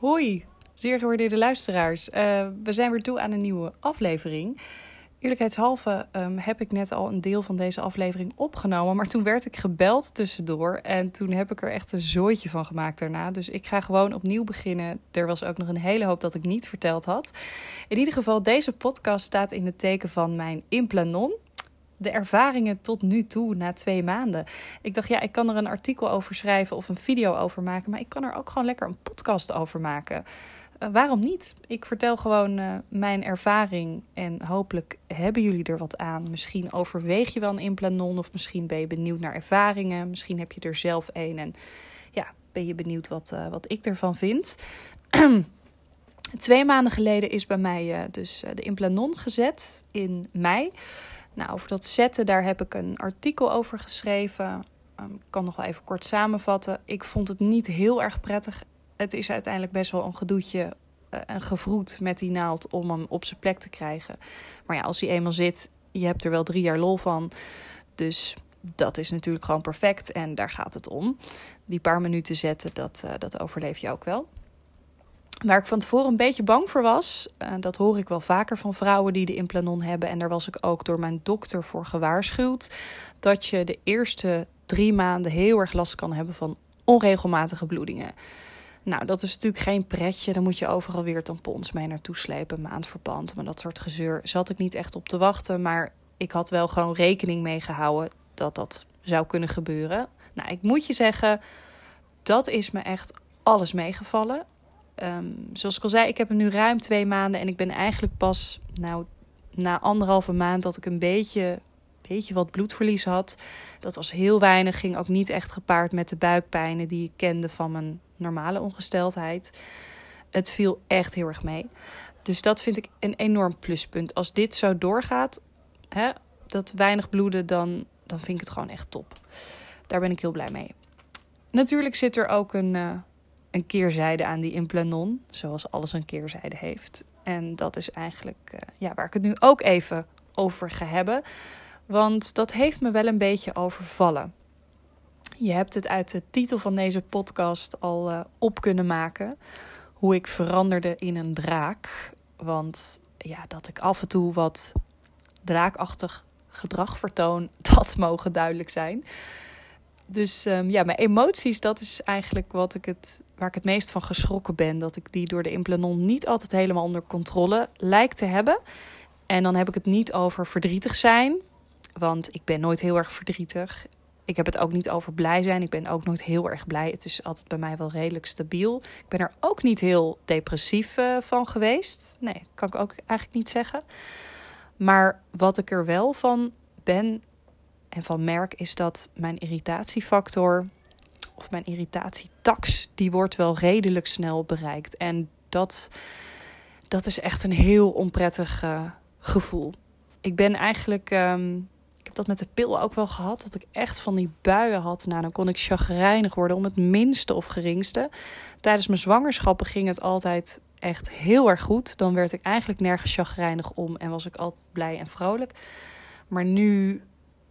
Hoi, zeer gewaardeerde luisteraars. Uh, we zijn weer toe aan een nieuwe aflevering. Eerlijkheidshalve um, heb ik net al een deel van deze aflevering opgenomen. Maar toen werd ik gebeld tussendoor. En toen heb ik er echt een zooitje van gemaakt daarna. Dus ik ga gewoon opnieuw beginnen. Er was ook nog een hele hoop dat ik niet verteld had. In ieder geval, deze podcast staat in het teken van mijn implanon de ervaringen tot nu toe na twee maanden. Ik dacht, ja, ik kan er een artikel over schrijven of een video over maken, maar ik kan er ook gewoon lekker een podcast over maken. Uh, waarom niet? Ik vertel gewoon uh, mijn ervaring en hopelijk hebben jullie er wat aan. Misschien overweeg je wel een implanon of misschien ben je benieuwd naar ervaringen. Misschien heb je er zelf een en ja, ben je benieuwd wat, uh, wat ik ervan vind. Twee maanden geleden is bij mij dus de implanon gezet in mei. Nou, over dat zetten, daar heb ik een artikel over geschreven. Um, ik kan nog wel even kort samenvatten. Ik vond het niet heel erg prettig. Het is uiteindelijk best wel een gedoetje, uh, een gevroed met die naald om hem op zijn plek te krijgen. Maar ja, als hij eenmaal zit, je hebt er wel drie jaar lol van. Dus dat is natuurlijk gewoon perfect en daar gaat het om. Die paar minuten zetten, dat, uh, dat overleef je ook wel. Waar ik van tevoren een beetje bang voor was, uh, dat hoor ik wel vaker van vrouwen die de implanon hebben. En daar was ik ook door mijn dokter voor gewaarschuwd. Dat je de eerste drie maanden heel erg last kan hebben van onregelmatige bloedingen. Nou, dat is natuurlijk geen pretje. Dan moet je overal weer tampons mee naartoe slepen, maandverband. Maar dat soort gezeur zat ik niet echt op te wachten. Maar ik had wel gewoon rekening mee gehouden dat dat zou kunnen gebeuren. Nou, ik moet je zeggen, dat is me echt alles meegevallen. Um, zoals ik al zei, ik heb hem nu ruim twee maanden en ik ben eigenlijk pas, nou, na anderhalve maand dat ik een beetje, beetje wat bloedverlies had. Dat was heel weinig, ging ook niet echt gepaard met de buikpijnen die ik kende van mijn normale ongesteldheid. Het viel echt heel erg mee. Dus dat vind ik een enorm pluspunt. Als dit zo doorgaat, hè, dat weinig bloeden, dan, dan vind ik het gewoon echt top. Daar ben ik heel blij mee. Natuurlijk zit er ook een, uh, een keerzijde aan die implanon, zoals alles een keerzijde heeft. En dat is eigenlijk uh, ja, waar ik het nu ook even over ga hebben. Want dat heeft me wel een beetje overvallen. Je hebt het uit de titel van deze podcast al uh, op kunnen maken. Hoe ik veranderde in een draak. Want ja, dat ik af en toe wat draakachtig gedrag vertoon, dat mogen duidelijk zijn. Dus um, ja, mijn emoties, dat is eigenlijk wat ik het, waar ik het meest van geschrokken ben. Dat ik die door de implanon niet altijd helemaal onder controle lijkt te hebben. En dan heb ik het niet over verdrietig zijn. Want ik ben nooit heel erg verdrietig. Ik heb het ook niet over blij zijn. Ik ben ook nooit heel erg blij. Het is altijd bij mij wel redelijk stabiel. Ik ben er ook niet heel depressief uh, van geweest. Nee, kan ik ook eigenlijk niet zeggen. Maar wat ik er wel van ben, en van merk is dat mijn irritatiefactor of mijn irritatietax, die wordt wel redelijk snel bereikt. En dat, dat is echt een heel onprettig uh, gevoel. Ik ben eigenlijk, um, ik heb dat met de pil ook wel gehad, dat ik echt van die buien had. Nou, dan kon ik chagrijnig worden om het minste of geringste. Tijdens mijn zwangerschappen ging het altijd echt heel erg goed. Dan werd ik eigenlijk nergens chagrijnig om en was ik altijd blij en vrolijk. Maar nu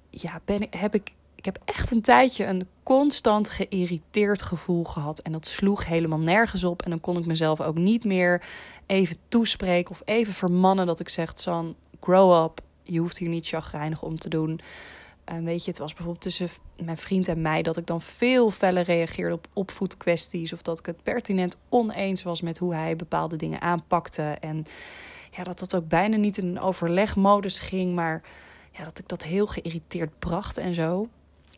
ja, ben ik, heb ik, ik heb echt een tijdje een constant geïrriteerd gevoel gehad. En dat sloeg helemaal nergens op. En dan kon ik mezelf ook niet meer even toespreken of even vermannen dat ik zeg: San, grow up. Je hoeft hier niet chagrijnig om te doen. Uh, weet je, het was bijvoorbeeld tussen mijn vriend en mij dat ik dan veel feller reageerde op opvoedkwesties. Of dat ik het pertinent oneens was met hoe hij bepaalde dingen aanpakte. En ja, dat dat ook bijna niet in een overlegmodus ging, maar ja, dat ik dat heel geïrriteerd bracht en zo.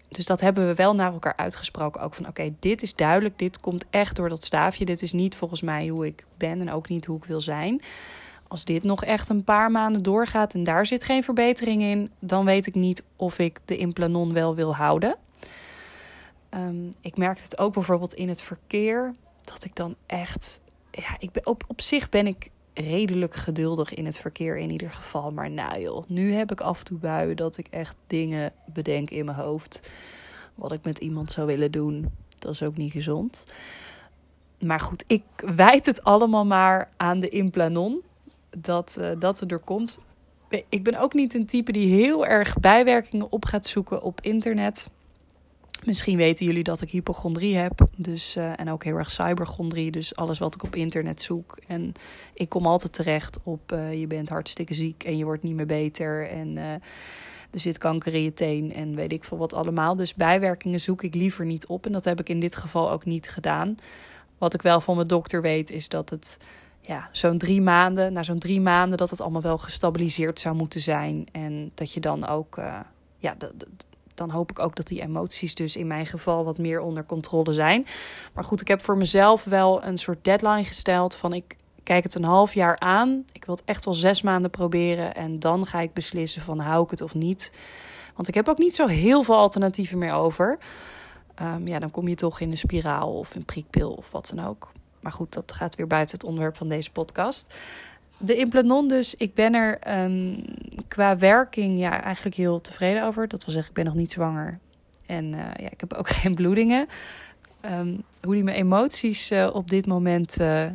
Dus dat hebben we wel naar elkaar uitgesproken. Ook van oké, dit is duidelijk. Dit komt echt door dat staafje. Dit is niet volgens mij hoe ik ben en ook niet hoe ik wil zijn. Als dit nog echt een paar maanden doorgaat en daar zit geen verbetering in, dan weet ik niet of ik de implanon wel wil houden. Um, ik merkte het ook bijvoorbeeld in het verkeer. Dat ik dan echt. Ja, ik ben, op, op zich ben ik redelijk geduldig in het verkeer in ieder geval. Maar nou joh, nu heb ik af en toe buien dat ik echt dingen bedenk in mijn hoofd. Wat ik met iemand zou willen doen. Dat is ook niet gezond. Maar goed, ik wijd het allemaal maar aan de implanon. Dat, uh, dat het er komt. Ik ben ook niet een type die heel erg bijwerkingen op gaat zoeken op internet. Misschien weten jullie dat ik hypochondrie heb. Dus, uh, en ook heel erg cyberchondrie. Dus alles wat ik op internet zoek. En ik kom altijd terecht op uh, je bent hartstikke ziek en je wordt niet meer beter. En uh, er zit kanker in je teen en weet ik veel wat allemaal. Dus bijwerkingen zoek ik liever niet op. En dat heb ik in dit geval ook niet gedaan. Wat ik wel van mijn dokter weet is dat het ja, zo'n drie maanden, na zo'n drie maanden, dat het allemaal wel gestabiliseerd zou moeten zijn. En dat je dan ook, ja, dan hoop ik ook dat die emoties dus in mijn geval wat meer onder controle zijn. Maar goed, ik heb voor mezelf wel een soort deadline gesteld van ik kijk het een half jaar aan. Ik wil het echt wel zes maanden proberen en dan ga ik beslissen van hou ik het of niet. Want ik heb ook niet zo heel veel alternatieven meer over. Um, ja, dan kom je toch in een spiraal of een prikpil of wat dan ook. Maar goed, dat gaat weer buiten het onderwerp van deze podcast de Implanon dus, ik ben er um, qua werking ja, eigenlijk heel tevreden over. Dat wil zeggen, ik ben nog niet zwanger. En uh, ja, ik heb ook geen bloedingen. Um, hoe die mijn emoties uh, op dit moment uh,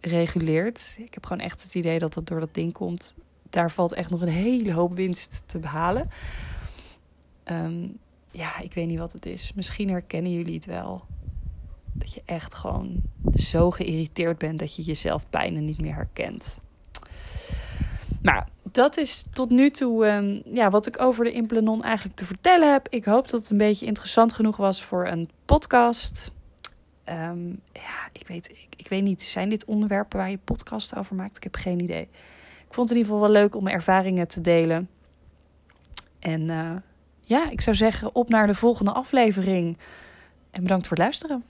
reguleert. Ik heb gewoon echt het idee dat dat door dat ding komt. Daar valt echt nog een hele hoop winst te behalen. Um, ja, ik weet niet wat het is. Misschien herkennen jullie het wel. Dat je echt gewoon zo geïrriteerd bent dat je jezelf bijna niet meer herkent. Maar dat is tot nu toe um, ja, wat ik over de Implanon eigenlijk te vertellen heb. Ik hoop dat het een beetje interessant genoeg was voor een podcast. Um, ja, ik weet, ik, ik, weet niet. Zijn dit onderwerpen waar je podcast over maakt? Ik heb geen idee. Ik vond het in ieder geval wel leuk om mijn ervaringen te delen. En uh, ja, ik zou zeggen op naar de volgende aflevering. En bedankt voor het luisteren.